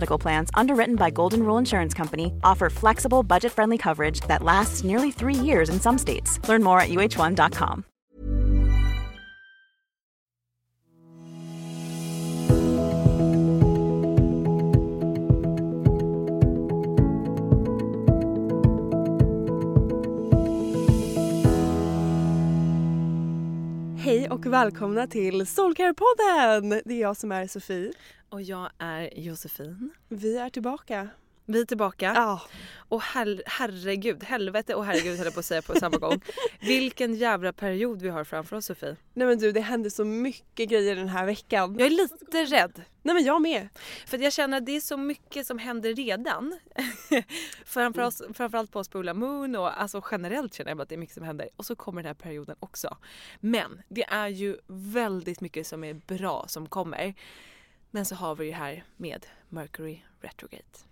Medical Plans, underwritten by Golden Rule Insurance Company, offer flexible, budget friendly coverage that lasts nearly three years in some states. Learn more at uh1.com. Hej och välkomna till Soulcare-podden! Det är jag som är Sofie. Och jag är Josefin. Vi är tillbaka. Vi är tillbaka. Ja. Och her herregud, helvete och herregud höll jag på att säga på samma gång. Vilken jävla period vi har framför oss Sofie. Nej men du det händer så mycket grejer den här veckan. Jag är lite rädd. Nej men jag med. För jag känner att det är så mycket som händer redan. Framför oss, framförallt på oss på Ulla Moon och alltså generellt känner jag att det är mycket som händer. Och så kommer den här perioden också. Men det är ju väldigt mycket som är bra som kommer. Men så har vi det här med Mercury Retrograde.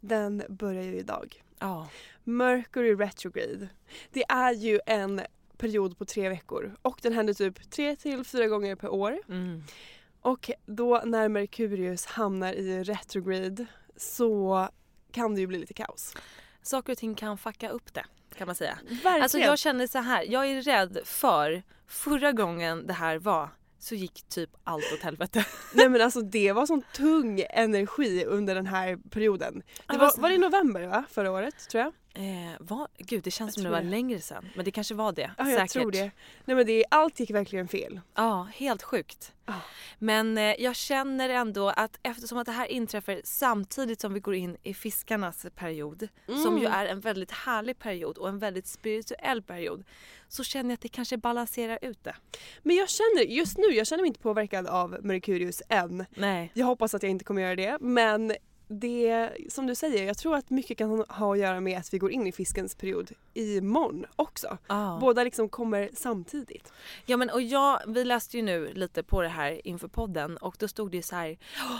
Den börjar ju idag. Ja. Mercury retrograde. Det är ju en period på tre veckor och den händer typ tre till fyra gånger per år. Mm. Och då när Merkurius hamnar i retrograde så kan det ju bli lite kaos. Saker och ting kan fucka upp det kan man säga. Verkligen. Alltså jag känner så här, jag är rädd för förra gången det här var så gick typ allt åt helvete. Nej men alltså det var sån tung energi under den här perioden. Det var, Alltså- var det i november va? Förra året tror jag. Eh, vad? Gud det känns Jag som det var det. längre sen. Men det kanske var det. Ja jag Säkert. tror det. Nej men det, allt gick verkligen fel. Ja, helt sjukt. Ja. Men eh, jag känner ändå att eftersom att det här inträffar samtidigt som vi går in i fiskarnas period som ju är en väldigt härlig period och en väldigt spirituell period så känner jag att det kanske balanserar ut det. Men jag känner, just nu, jag känner mig inte påverkad av Merkurius än. Nej. Jag hoppas att jag inte kommer göra det men det, som du säger, jag tror att mycket kan ha att göra med att vi går in i fiskens period imorgon också. Ja. Båda liksom kommer samtidigt. Ja men och jag, vi läste ju nu lite på det här inför podden och då stod det ju så här. "Åh,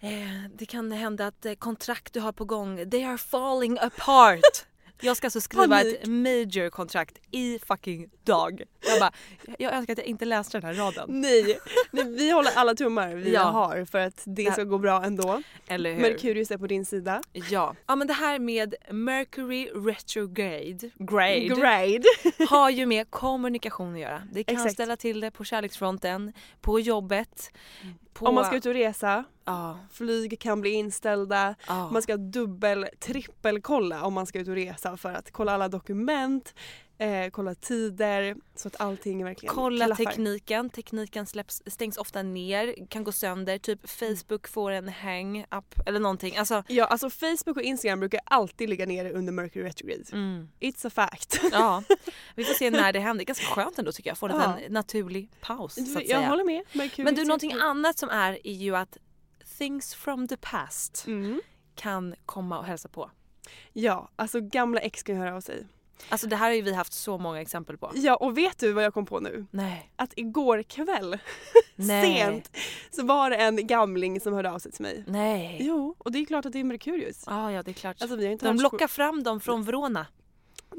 Eh, det kan hända att eh, kontrakt du har på gång, they are falling apart. Jag ska alltså skriva Panik. ett major kontrakt i fucking dag. Jag bara, jag önskar att jag inte läste den här raden. Nej, nej vi håller alla tummar vi Ja. har för att det ska gå bra ändå. Eller hur? Merkurius är på din sida. Ja. ja men det här med Mercury retrograde grade, Grade. har ju med kommunikation att göra. Det kan Exakt. ställa till det på kärleksfronten, på jobbet. På, Om man ska ut och resa, Ja, flyg kan bli inställda. ja. Man ska dubbel, trippelkolla om man ska ut och resa för att kolla alla dokument, eh, kolla tider så att allting verkligen Kolla klaffar. tekniken. Tekniken släpps, stängs ofta ner, kan gå sönder. Typ Facebook får en hang-up eller någonting. Alltså, Ja, alltså Facebook och Instagram brukar alltid ligga nere under Mercury retrograde. mm, It's a fact. ja. Vi får se när det händer. Ganska skönt ändå tycker jag. Få en Ja. liten naturlig paus så att jag säga. håller med. Merkurius Men du, någonting annat som är är ju att things from the past Mm. kan komma och hälsa på. Ja, alltså gamla ex kan höra av sig. Alltså det här har ju vi haft så många exempel på. Ja, och vet du vad jag kom på nu? Nej. Att igår kväll, sent, så var det en gamling som hörde av sig till mig. Nej. Jo, och det är klart att det är Merkurius. Ja, ja det är klart. Alltså, vi har inte De lockar fram dem från Verona.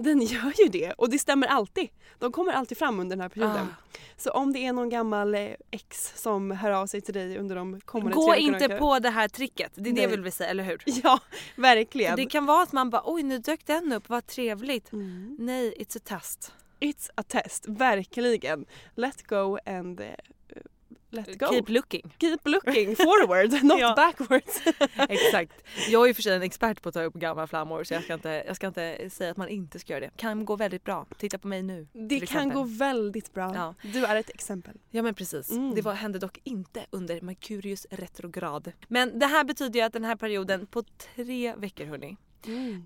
Den gör ju det och det stämmer alltid. De kommer alltid fram under den här perioden. Ah. Så om det är någon gammal eh, ex som hör av sig till dig under de kommande Gå tre veckorna inte på det här tricket. Det är det Nej. vill vi säga, eller hur? Ja, verkligen. Det kan vara att man bara oj nu dök den upp, vad trevligt. Mm. Nej, it's a test. It's a test, verkligen. Let go and eh, let go. Keep looking. Keep looking forward, not Ja. backwards. Exakt. Jag är ju för sig en expert på att ta upp gamla flammor så jag ska, inte, jag ska inte säga att man inte ska göra det. Kan gå väldigt bra. Titta på mig nu. Det kan exempel. gå väldigt bra. Ja. Du är ett exempel. Ja men precis. Mm. Det var, hände dock inte under Merkurius retrograd. Men det här betyder ju att den här perioden på tre veckor hörni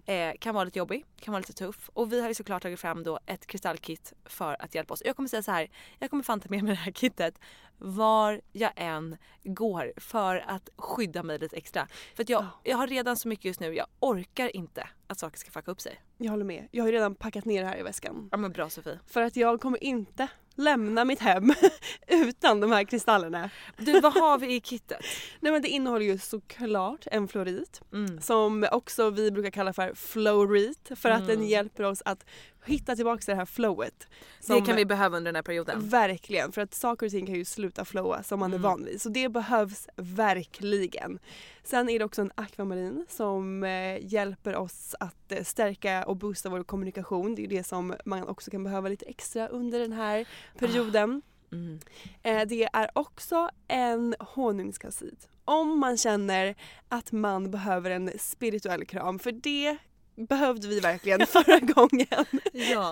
eh, kan vara lite jobbig, kan vara lite tuff. Och vi har ju såklart tagit fram då ett kristallkit för att hjälpa oss. Jag kommer säga så här, jag kommer fan ta med mig det här kittet var jag än går för att skydda mig lite extra. För att jag, jag har redan så mycket just nu, jag orkar inte att saker ska fucka upp sig. Jag håller med. Jag har ju redan packat ner det här i väskan. Ja men bra Sofie. För att jag kommer inte lämna mitt hem utan de här kristallerna. Du vad har vi i kittet? Nej men det innehåller ju såklart en fluorit Mm. som också vi brukar kalla för flowrit för att Mm. den hjälper oss att hitta tillbaka till det här flowet. Det kan vi behöva under den här perioden. Verkligen, för att saker och ting kan ju sluta flowa som man Mm. är van vid. Så det behövs verkligen. Sen är det också en akvamarin som eh, hjälper oss att eh, stärka och boosta vår kommunikation. Det är ju det som man också kan behöva lite extra under den här perioden. Mm. Eh, det är också en honungskalcit. Om man känner att man behöver en spirituell kram, för det behövde vi verkligen förra gången. Ja.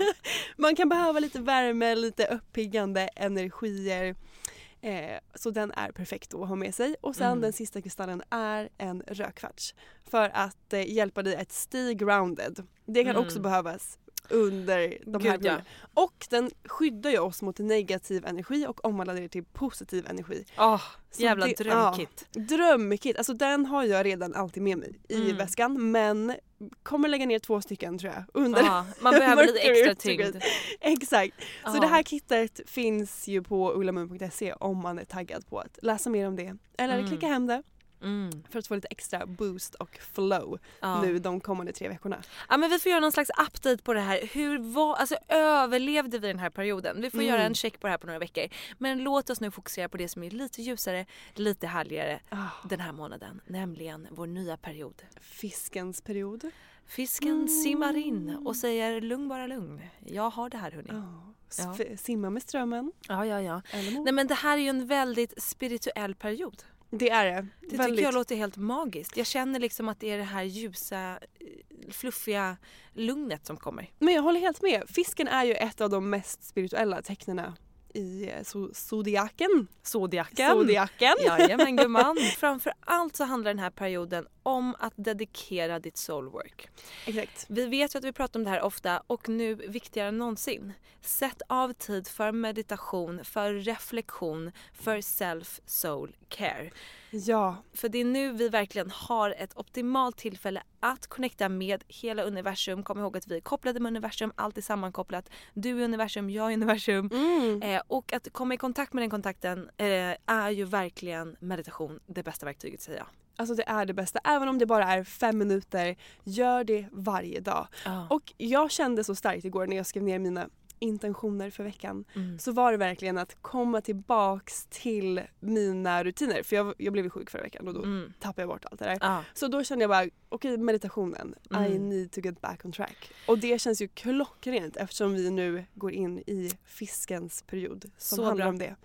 Man kan behöva lite värme, lite uppiggande energier. Eh, så den är perfekt att ha med sig. Och sen Mm. den sista kristallen är en rödkvarts. För att eh, hjälpa dig att stay grounded. Det kan Mm. också behövas under de här Gud, ja. perioderna. Och den skyddar ju oss mot negativ energi och omvandlar det till positiv energi. Åh, Så jävla det- drömkit. Drömkit, alltså den har jag redan alltid med mig i Mm. väskan men kommer lägga ner två stycken tror jag. Under. Ja, man behöver lite extra tyngd. Exakt. Så Ja. det här kittet finns ju på ullamun.se om man är taggad på att läsa mer om det. Eller Mm. klicka hem det Mm. för att få lite extra boost och flow Ja. nu de kommande tre veckorna. Ja men vi får göra någon slags update på det här. Hur var, alltså överlevde vi den här perioden? Vi får Mm. göra en check på det här på några veckor. Men låt oss nu fokusera på det som är lite ljusare, lite härligare Ah, den här månaden. Nämligen vår nya period. fiskens period. Fisken simmar in och säger lugn bara lugn. Jag har det här hörni. Ja. Ja. Simma med strömmen. Ja ja ja. Nej men det här är ju en väldigt spirituell period. Det är det. Det Väldigt. tycker jag låter helt magiskt. Jag känner liksom att det är det här ljusa, eh, fluffiga lugnet som kommer. Men jag håller helt med. Fisken är ju ett av de mest spirituella tecknena i eh, so- zodiaken. Zodiaken. Zodiaken. Jajamän gumman. Framför allt så handlar den här perioden om att dedikera ditt soulwork. Exakt. Vi vet ju att vi pratar om det här ofta och nu viktigare än någonsin. Sätt av tid för meditation, för reflektion, för self soul care. Ja, För det är nu vi verkligen har ett optimalt tillfälle att connecta med hela universum. Kom ihåg att vi är kopplade med universum, allt är sammankopplat. Du är universum, jag är universum. Mm. Eh, och att komma i kontakt med den kontakten eh, är ju verkligen meditation det bästa verktyget säger jag. Alltså det är det bästa. Även om det bara är fem minuter, gör det varje dag. Och jag kände så starkt igår när jag skrev ner mina intentioner för veckan. Mm. Så var det verkligen att komma tillbaks till mina rutiner. För jag, jag blev ju sjuk förra veckan och då Mm. tappade jag bort allt det där. Ja. Så då kände jag bara, okej meditationen, I Mm. need to get back on track. Och det känns ju klockrent eftersom vi nu går in i fiskens period som Så handlar bra. om det.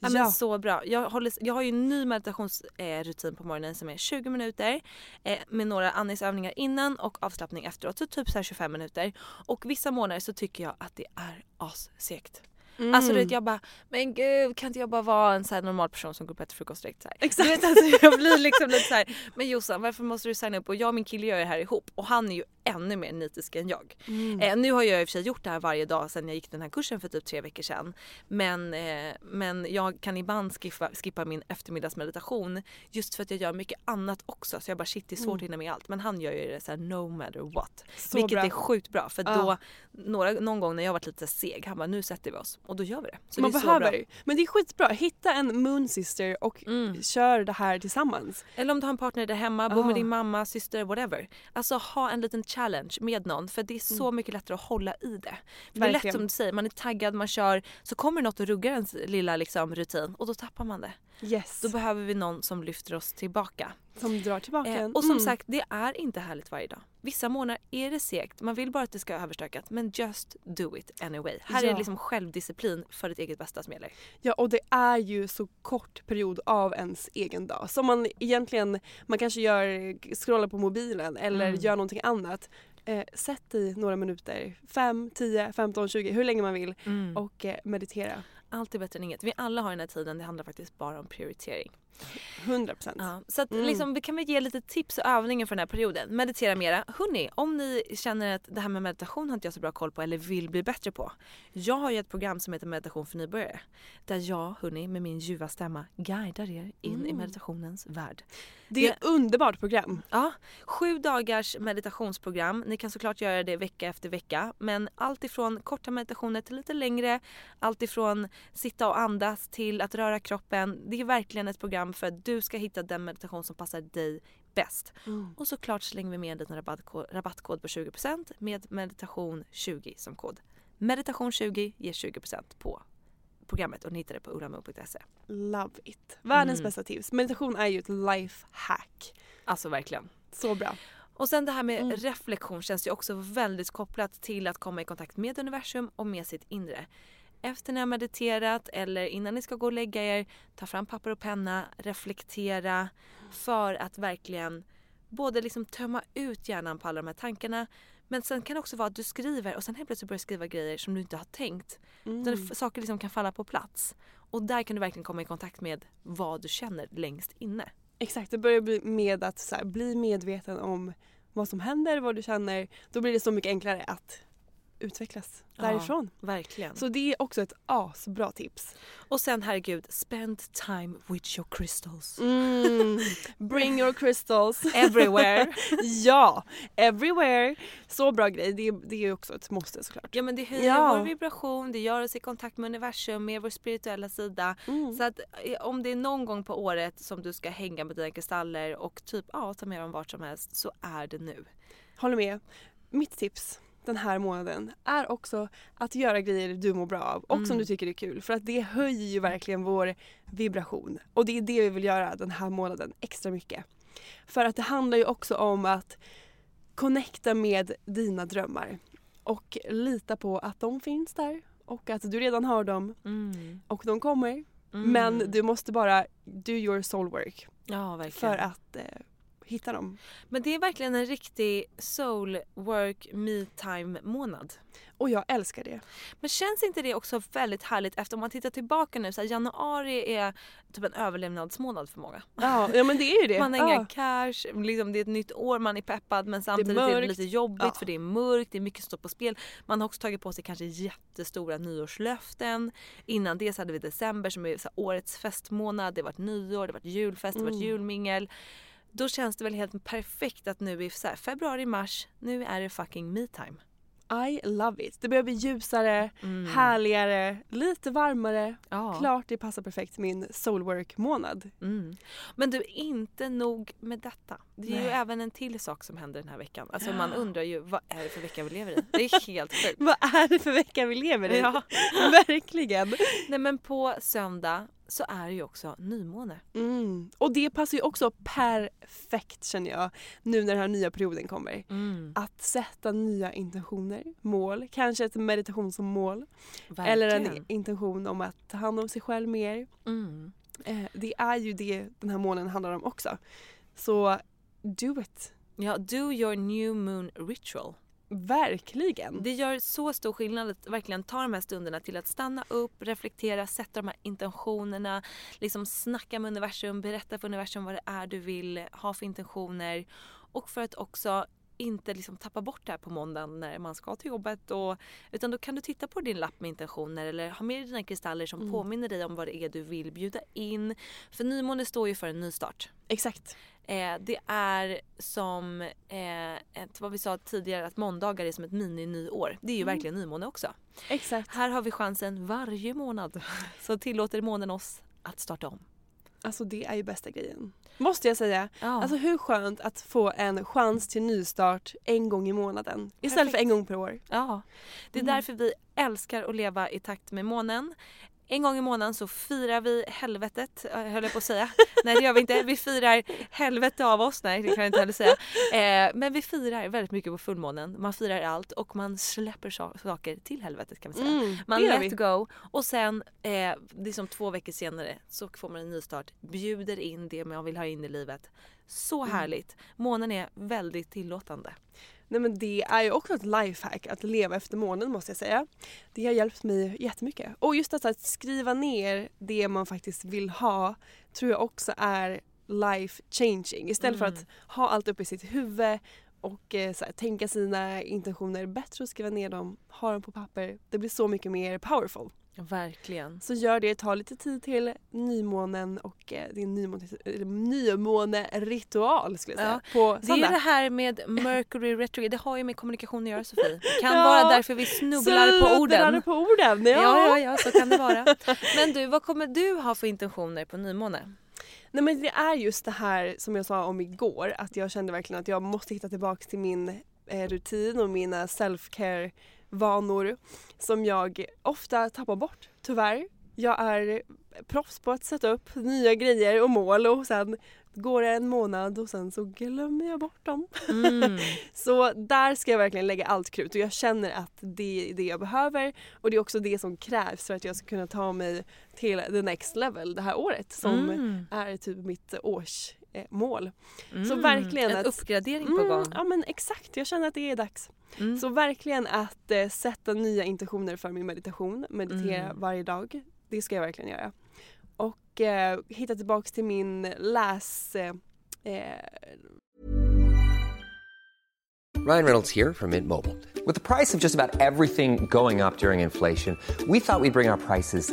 Ja, men så bra. Jag, håller, jag har ju en ny meditationsrutin på morgonen som är 20 minuter eh, med några andningsövningar innan och avslappning efteråt. Så typ så här 25 minuter. Och vissa månader så tycker jag att det är assegt. Mm. Alltså du vet jag bara, men gud kan inte jag bara vara en så här normal person som går upp och äter frukost direkt så här. Exakt. Du vet, alltså, jag blir liksom lite så här, men Jossan varför måste du signa upp? Och jag och min kille gör det här ihop och han är ju ännu mer nitisk än jag. Mm. Eh, nu har jag i och för sig gjort det här varje dag sedan jag gick den här kursen för typ tre veckor sedan. Men, eh, men jag kan ibland skippa, skippa min eftermiddagsmeditation just för att jag gör mycket annat också. Så jag bara shit det är svårt att hinna med allt. Men han gör ju det så här no matter what. Mm. Så vilket bra. är sjukt bra för Ja. då några, någon gång när jag varit lite seg han bara nu sätter vi oss och då gör vi det. Så Man det behöver. bra. Men det är skitbra. Hitta en moon sister och Mm. kör det här tillsammans. Eller om du har en partner där hemma, bor med Ah. din mamma, syster, whatever. Alltså ha en liten challenge med någon för det är så mycket lättare att hålla i det. Det är lätt Mm. Som du säger, man är taggad, man kör, så kommer något och ruggar ens lilla liksom, rutin och då tappar man det. Yes. Då behöver vi någon som lyfter oss tillbaka. som drar tillbaka Eh, och som Mm. sagt, det är inte härligt varje dag. Vissa månader är det segt, man vill bara att det ska överstökat men just do it anyway. Här är Ja. det liksom självdisciplin för ditt eget bästa som gäller. Ja och det är ju så kort period av ens egen dag. Så man egentligen, man kanske gör, scrollar på mobilen eller Mm. gör någonting annat. Eh, sätt i några minuter, 5, 10, 15, 20, hur länge man vill och eh, meditera. Allt är bättre än inget. Vi alla har den här tiden, det handlar faktiskt bara om prioritering. 100 procent. Ja, så att Mm. liksom, vi kan väl ge lite tips och övningar för den här perioden. Meditera mera. Hörni, om ni känner att det här med meditation har inte jag så bra koll på eller vill bli bättre på. Jag har ju ett program som heter Meditation för nybörjare. Där jag, hörni, med min ljuva stämma guidar er in i meditationens värld. Det är ett underbart program. Ja, sju dagars meditationsprogram. Ni kan såklart göra det vecka efter vecka. Men allt ifrån korta meditationer till lite längre. Allt ifrån sitta och andas till att röra kroppen. Det är verkligen ett program för att du ska hitta den meditation som passar dig bäst. Och såklart slänger vi med en liten rabattkod, rabattkod på 20% med meditation 20 som kod. Meditation 20 ger 20% på programmet och ni hittar det på ulamo.se. Love it. Världens Mm. bästa tips. Meditation är ju ett life hack. Alltså verkligen. Så bra. Och sen det här med Mm. reflektion känns ju också väldigt kopplat till att komma i kontakt med universum och med sitt inre. Efter ni har mediterat eller innan ni ska gå och lägga er, ta fram papper och penna, reflektera för att verkligen både liksom tömma ut hjärnan på alla de här tankarna men sen kan det också vara att du skriver och sen helt plötsligt börjar skriva grejer som du inte har tänkt. Mm. Utan saker liksom kan falla på plats. Och där kan du verkligen komma i kontakt med vad du känner längst inne. Exakt, det börjar bli med att här, bli medveten om vad som händer, vad du känner. Då blir det så mycket enklare att utvecklas Ja. därifrån. Verkligen. Så det är också ett asbra tips. Och sen herregud, spend time with your crystals. Mm. Bring your crystals. Everywhere. ja, everywhere. Så bra grej. Det, är- det är också ett måste såklart. Ja men det höjer Ja. vår vibration, det gör oss i kontakt med universum, med vår spirituella sida. Mm. Så att eh, om det är någon gång på året som du ska hänga med dina kristaller och typ ja, ta med dem vart som helst så är det nu. Håller med. Mitt tips den här månaden är också att göra grejer du mår bra av och som Mm. du tycker är kul. För att det höjer ju verkligen vår vibration. Och det är det vi vill göra den här månaden extra mycket. För att det handlar ju också om att connecta med dina drömmar. Och lita på att de finns där och att du redan har dem och de kommer. Mm. Men du måste bara do your soul work Ja verkligen. för att eh, hitta dem. Men det är verkligen en riktig soul work me time månad. Och jag älskar det. Men känns inte det också väldigt härligt efter om man tittar tillbaka nu så här, januari är typ en överlevnadsmånad för många. Ja, ja men det är ju det. Man har ja. inga cash, liksom det är ett nytt år, man är peppad men samtidigt är det, mörkt. lite jobbigt Ja. för det är mörkt, det är mycket som står på spel. Man har också tagit på sig kanske jättestora nyårslöften. Innan det så hade vi december som är årets festmånad, det har varit nyår, det har varit julfest, det har varit Mm. julmingel. Då känns det väl helt perfekt att nu i februari, mars, nu är det fucking me time. I love it. Det börjar bli ljusare, härligare, lite varmare. Mm. Ja. Klart det passar perfekt min soulwork-månad. Mm. Men du, inte nog med detta. Det är ju Nej. även en till sak som händer den här veckan. Alltså man undrar ju vad är det för vecka vi lever i? Det är helt sjukt. Vad är det för vecka vi lever i? Ja. Verkligen. Nej men på söndag så är det ju också nymåne. Mm. Och det passar ju också perfekt känner jag nu när den här nya perioden kommer. Att sätta nya intentioner, mål, kanske ett meditationsmål. Eller en intention om att ta hand om sig själv mer. Mm. Eh, det är ju det den här månaden handlar om också. Så do it. Ja, do your new moon ritual. Verkligen. Det gör så stor skillnad att verkligen ta de här stunderna till att stanna upp, reflektera, sätta de här intentionerna, liksom snacka med universum, berätta för universum vad det är du vill ha för intentioner och för att också inte liksom tappa bort det här på måndagen när man ska till jobbet. Och, utan då kan du titta på din lapp med intentioner eller ha med dig dina kristaller som påminner dig om vad det är du vill bjuda in. För nymåne står ju för en nystart. Exakt. Eh, det är som eh, ett, vad vi sa tidigare att måndagar är som ett mini-nyår. Det är ju verkligen nymåne också. Exakt. Här har vi chansen varje månad. Så tillåter månen oss att starta om. Alltså det är ju bästa grejen. Måste jag säga. Ja. Alltså hur skönt att få en chans till nystart en gång i månaden. Istället för Perfekt. en gång per år. Ja, det är Mm. därför vi älskar att leva i takt med månen. En gång i månaden så firar vi helvetet, eh, höll jag på att säga. Nej det gör vi inte. Vi firar helvete av oss. Nej det kan jag inte heller säga. Eh, men vi firar väldigt mycket på fullmånen. Man firar allt och man släpper so saker till helvetet kan man säga. Mm, man let vi. go och sen eh, liksom två veckor senare så får man en nystart. Bjuder in det man vill ha in i livet. Så Mm. härligt. Månen är väldigt tillåtande. Nej men det är ju också ett lifehack att leva efter månen måste jag säga. Det har hjälpt mig jättemycket. Och just att, att skriva ner det man faktiskt vill ha tror jag också är life changing. Istället för att ha allt uppe i sitt huvud och eh, så här, tänka sina intentioner. Bättre att skriva ner dem, ha dem på papper. Det blir så mycket mer powerful. Verkligen. Så gör det, ta lite tid till nymånen och eh, din nymåne, nymåneritual skulle jag säga. På Det är det här med Mercury retrograde, det har ju med kommunikation att göra Sofie. Det kan Ja. vara därför vi snubblar på orden. På orden, ja. Ja, ja, ja, så kan det vara. Men du, vad kommer du ha för intentioner på nymåne? Nej men det är just det här som jag sa om igår att jag kände verkligen att jag måste hitta tillbaka till min eh, rutin och mina self-care vanor som jag ofta tappar bort tyvärr. Jag är proffs på att sätta upp nya grejer och mål och sen går det en månad och sen så glömmer jag bort dem. Mm. Så där ska jag verkligen lägga allt krut och jag känner att det är det jag behöver och det är också det som krävs för att jag ska kunna ta mig till the next level det här året som Mm. är typ mitt årsmål. Eh, mål. Så Mm. verkligen En att- uppgradering på Mm, gång. Ja men exakt, jag känner att det är dags. Mm. Så verkligen att eh, sätta nya intentioner för min meditation, meditera Mm. varje dag. Det ska jag verkligen göra. Och eh, hitta tillbaks till min läs... Eh, eh, Ryan Reynolds here from Mint Mobile. With the price of just about everything going up during inflation, we thought we'd bring our prices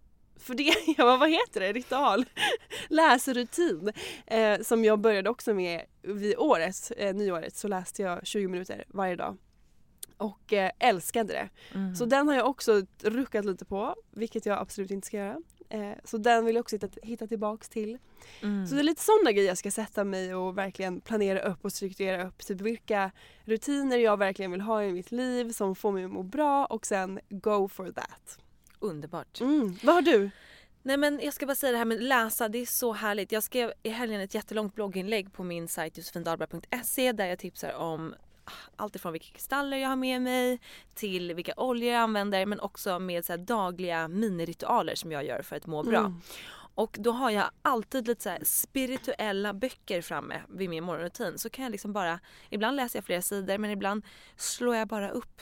För det, ja, vad heter det, ritual, läsrutin. Eh, som jag började också med vid året, eh, nyåret så läste jag 20 minuter varje dag. Och eh, älskade det. Mm. Så den har jag också ruckat lite på, vilket jag absolut inte ska göra. Eh, så den vill jag också hitta, hitta tillbaks till. Mm. Så det är lite sådana grejer jag ska sätta mig och verkligen planera upp och strukturera upp. Typ vilka rutiner jag verkligen vill ha i mitt liv som får mig att må bra och sen go for that. Underbart. Mm. Vad har du? Nej men jag ska bara säga det här med läsa, det är så härligt. Jag skrev i helgen ett jättelångt blogginlägg på min sajt josefindalberg.se där jag tipsar om allt ifrån vilka kristaller jag har med mig till vilka oljor jag använder men också med så dagliga miniritualer som jag gör för att må bra. Mm. Och då har jag alltid lite så spirituella böcker framme vid min morgonrutin. Så kan jag liksom bara, ibland läser jag flera sidor men ibland slår jag bara upp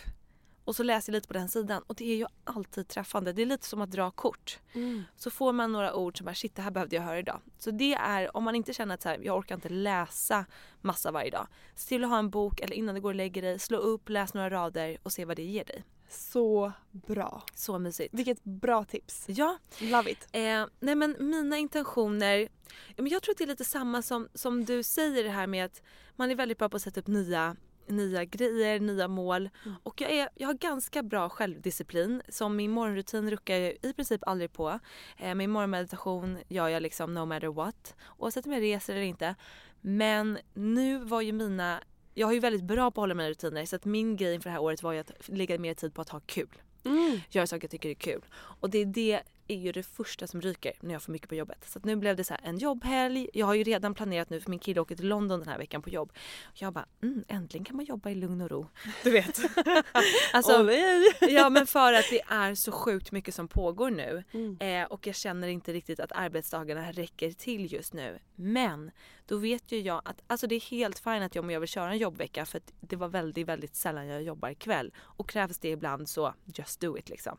och så läser jag lite på den sidan och det är ju alltid träffande. Det är lite som att dra kort. Mm. Så får man några ord som bara shit det här behövde jag höra idag. Så det är om man inte känner att så här, jag orkar inte läsa massa varje dag. Se till att ha en bok eller innan du går och lägger dig, slå upp, läs några rader och se vad det ger dig. Så bra. Så mysigt. Vilket bra tips. Ja, Love it. Eh, nej men mina intentioner, jag tror att det är lite samma som, som du säger det här med att man är väldigt bra på att sätta upp nya, nya grejer, nya mål. Och jag, är, jag har ganska bra självdisciplin. Som min morgonrutin ruckar jag i princip aldrig på. Eh, min morgonmeditation gör jag liksom no matter what. Oavsett om jag reser eller inte. Men nu var ju mina jag har ju väldigt bra på att hålla mina rutiner så att min grej inför det här året var ju att lägga mer tid på att ha kul. Mm. Göra saker jag tycker är kul. Och det är det är ju det första som ryker när jag får mycket på jobbet. Så nu blev det så här en jobbhelg. Jag har ju redan planerat nu för min kille åker till London den här veckan på jobb. Jag bara, mm, äntligen kan man jobba i lugn och ro. Du vet. alltså, ja men för att det är så sjukt mycket som pågår nu. Mm. Eh, och jag känner inte riktigt att arbetsdagarna räcker till just nu. Men då vet ju jag att alltså det är helt fint att jag, om jag vill köra en jobbvecka för att det var väldigt, väldigt sällan jag jobbar kväll. Och krävs det ibland så just do it liksom.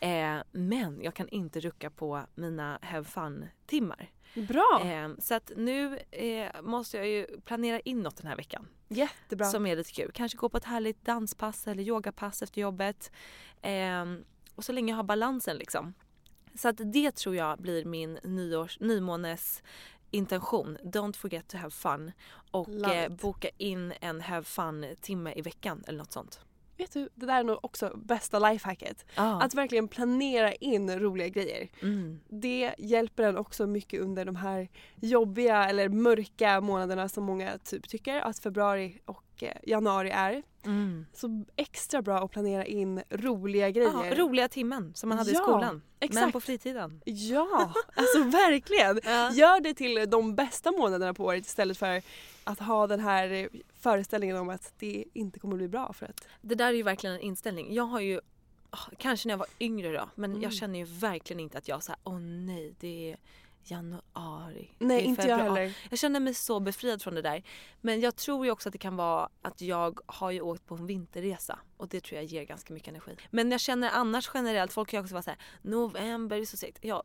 Eh, men jag kan inte rucka på mina have fun timmar. Bra. Eh, så att nu eh, måste jag ju planera in något den här veckan. Jättebra. Som är lite kul. Kanske gå på ett härligt danspass eller yogapass efter jobbet. Ehm, och så länge jag har balansen liksom. Så att det tror jag blir min nyårs, nymånes intention. Don't forget to have fun. Och eh, boka in en have fun timme i veckan eller något sånt. Vet du, det där är nog också bästa lifehacket. Ah. Att verkligen planera in roliga grejer. Mm. Det hjälper en också mycket under de här jobbiga eller mörka månaderna som många typ tycker att februari och eh, januari är. Mm. Så extra bra att planera in roliga grejer. Ja, roliga timmen som man hade i Ja, skolan. Men exakt. på fritiden. Ja, alltså verkligen. Ja. Gör det till de bästa månaderna på året istället för att ha den här eh, föreställningen om att det inte kommer bli bra för att Det där är ju verkligen en inställning. Jag har ju, ah, kanske när jag var yngre då, men Mm. jag känner ju verkligen inte att jag såhär, åh nej det är januari. Nej, inte jag februari." heller. Jag känner mig så befriad från det där. Men jag tror ju också att det kan vara att jag har ju åkt på en vinterresa och det tror jag ger ganska mycket energi. Men jag känner annars generellt, folk kan ju också vara såhär, november är så segt. Ja,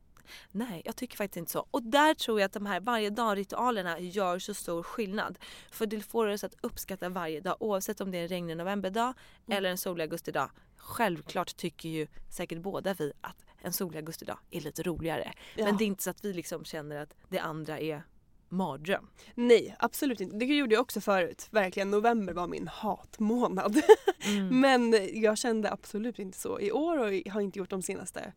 Nej, jag tycker faktiskt inte så. Och där tror jag att de här varje dag-ritualerna gör så stor skillnad. För det får oss att uppskatta varje dag oavsett om det är en regnig novemberdag eller en solig augustidag. Självklart tycker ju säkert båda vi att en solig augustidag är lite roligare. Ja. Men det är inte så att vi liksom känner att det andra är mardröm. Nej, absolut inte. Det gjorde jag också förut. Verkligen, november var min hatmånad. Mm. Men jag kände absolut inte så i år och har inte gjort de senaste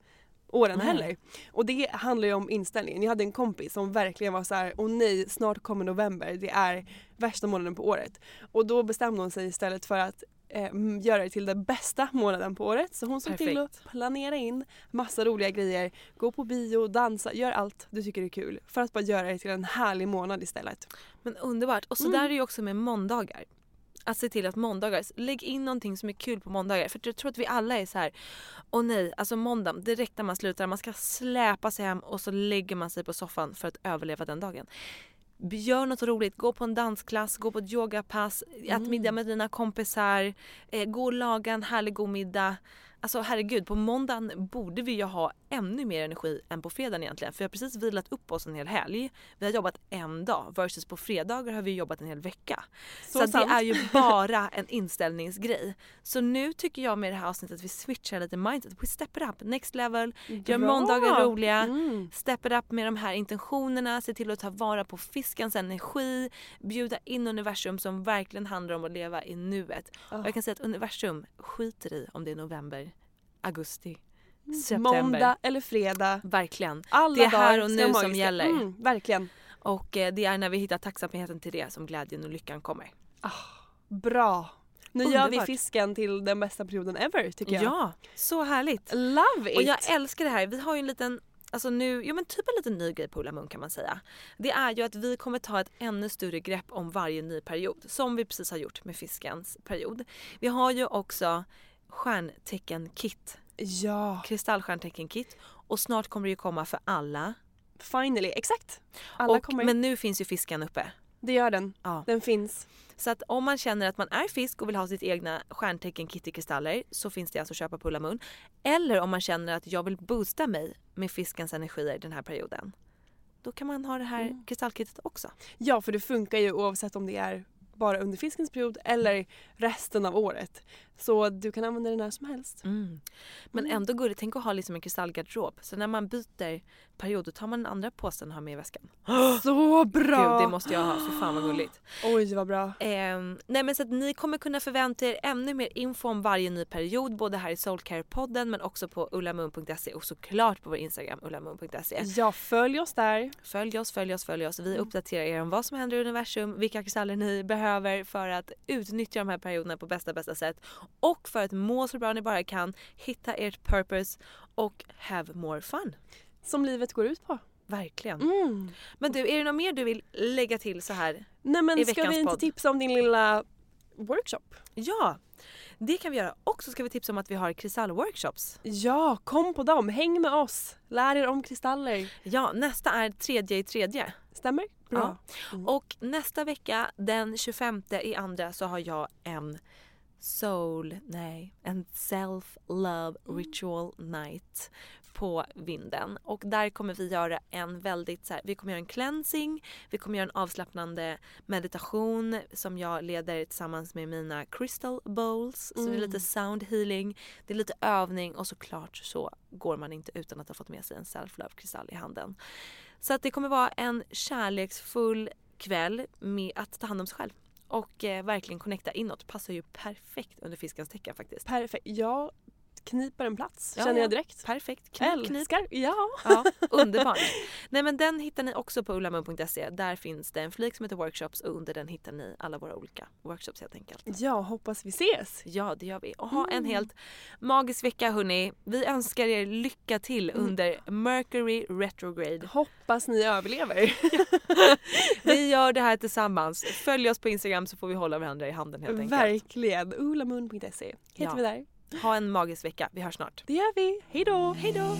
åren Nej. heller. Och det handlar ju om inställningen. Jag hade en kompis som verkligen var så här: åh nej, snart kommer november. Det är värsta månaden på året. Och då bestämde hon sig istället för att eh, göra det till den bästa månaden på året. Så hon såg till att Perfekt. planera in massa roliga grejer. Gå på bio, dansa, gör allt du tycker är kul. För att bara göra det till en härlig månad istället. Men underbart. Och så Mm. där är det ju också med måndagar. Att se till att måndagar, lägg in någonting som är kul på måndagar. För jag tror att vi alla är så här. åh nej, alltså måndag, direkt när man slutar, man ska släpa sig hem och så lägger man sig på soffan för att överleva den dagen. Gör något roligt, gå på en dansklass, gå på ett yogapass, ät middag med dina kompisar, eh, gå och laga en härlig god middag. Alltså herregud, på måndagen borde vi ju ha ännu mer energi än på fredagen egentligen. För vi har precis vilat upp oss en hel helg. Vi har jobbat en dag versus på fredagar har vi jobbat en hel vecka. Så Så, det är ju bara en inställningsgrej. Så nu tycker jag med det här avsnittet att vi switchar lite mindset. We step it up, next level. Gör måndagar roliga. Mm. Step it up med de här intentionerna. Se till att ta vara på fiskens energi. Bjuda in universum som verkligen handlar om att leva i nuet. Och jag kan säga att universum skiter i om det är november, augusti, september. Måndag eller fredag. Verkligen. Alla Det är här och nu som magiska. gäller. Mm, verkligen. Och eh, det är när vi hittar tacksamheten till det som glädjen och lyckan kommer. Bra. Nu gör vi Underbart. fisken till den bästa perioden ever tycker jag. Ja, så härligt. Love it! Och jag älskar det här. Vi har ju en liten alltså nu, jo men typ en liten ny grej på Ulla Munk kan man säga. Det är ju att vi kommer ta ett ännu större grepp om varje ny period. Som vi precis har gjort med fiskens period. Vi har ju också stjärntecken-kit. Ja, Kristallstjärntecken-kit. Och snart kommer det ju komma för alla. finally. Exakt. Alla och, kommer. Men nu finns ju fisken uppe. Det gör den. Ja. Den finns. Så att om man känner att man är fisk och vill ha sitt egna stjärntecken kit i kristaller så finns det alltså att köpa på Ulla Mun. Eller om man känner att jag vill boosta mig med fiskens energier den här perioden. Då kan man ha det här Mm. kristallkittet också. Ja, för det funkar ju oavsett om det är bara under fiskens period eller resten av året. Så du kan använda det när som helst. Mm. Men ändå gulligt, tänk att ha liksom en kristallgarderob. Så när man byter period då tar man den andra påsen och har med i väskan. Så bra! Gud, det måste jag ha. För fan vad gulligt. Oj, vad bra. Ehm, nej men så att ni kommer kunna förvänta er ännu mer info om varje ny period både här i Soulcare-podden men också på ullamun.se och såklart på vår Instagram ullamun.se. Ja, följ oss där. Följ oss, följ oss, följ oss. Vi uppdaterar er om vad som händer i universum, vilka kristaller ni behöver för att utnyttja de här perioderna på bästa bästa sätt och för att må så bra ni bara kan, hitta ert purpose och have more fun. Som livet går ut på. Verkligen. Mm. Men du, är det något mer du vill lägga till så här? Nej men I ska veckans vi inte podd. tipsa om din lilla workshop? Ja, det kan vi göra. Och så ska vi tipsa om att vi har kristallworkshops. Ja, kom på dem. Häng med oss. Lär er om kristaller. Ja, nästa är tredje i tredje. Stämmer? Bra. Ja. Och nästa vecka den 25 i andra så har jag en soul, nej, en self-love ritual night på vinden. Och där kommer vi göra en väldigt så här, vi kommer göra en cleansing, vi kommer göra en avslappnande meditation som jag leder tillsammans med mina crystal bowls. Så det är lite sound healing, det är lite övning och såklart så går man inte utan att ha fått med sig en self-love kristall i handen. Så att det kommer vara en kärleksfull kväll med att ta hand om sig själv. Och eh, verkligen connecta inåt. Passar ju perfekt under fiskens tecken faktiskt. Perfekt. Jag kniper en plats Ja, känner ja. jag direkt. Perfekt. Knip, knip. Älskar. Ja. Ja, underbart. Nej men den hittar ni också på ullamun.se. Där finns det en flik som heter workshops och under den hittar ni alla våra olika workshops helt enkelt. Ja, hoppas vi ses. Ja det gör vi. Och ha en helt magisk vecka hörni. Vi önskar er lycka till under Mercury retrograde. Hoppas ni överlever. Vi gör det här tillsammans. Följ oss på Instagram så får vi hålla varandra i handen helt enkelt. Verkligen. ulamun.se heter Ja. vi där. Ha en magisk vecka. Vi hörs snart. Det gör vi. Hej då! Hej då!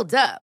Hold up.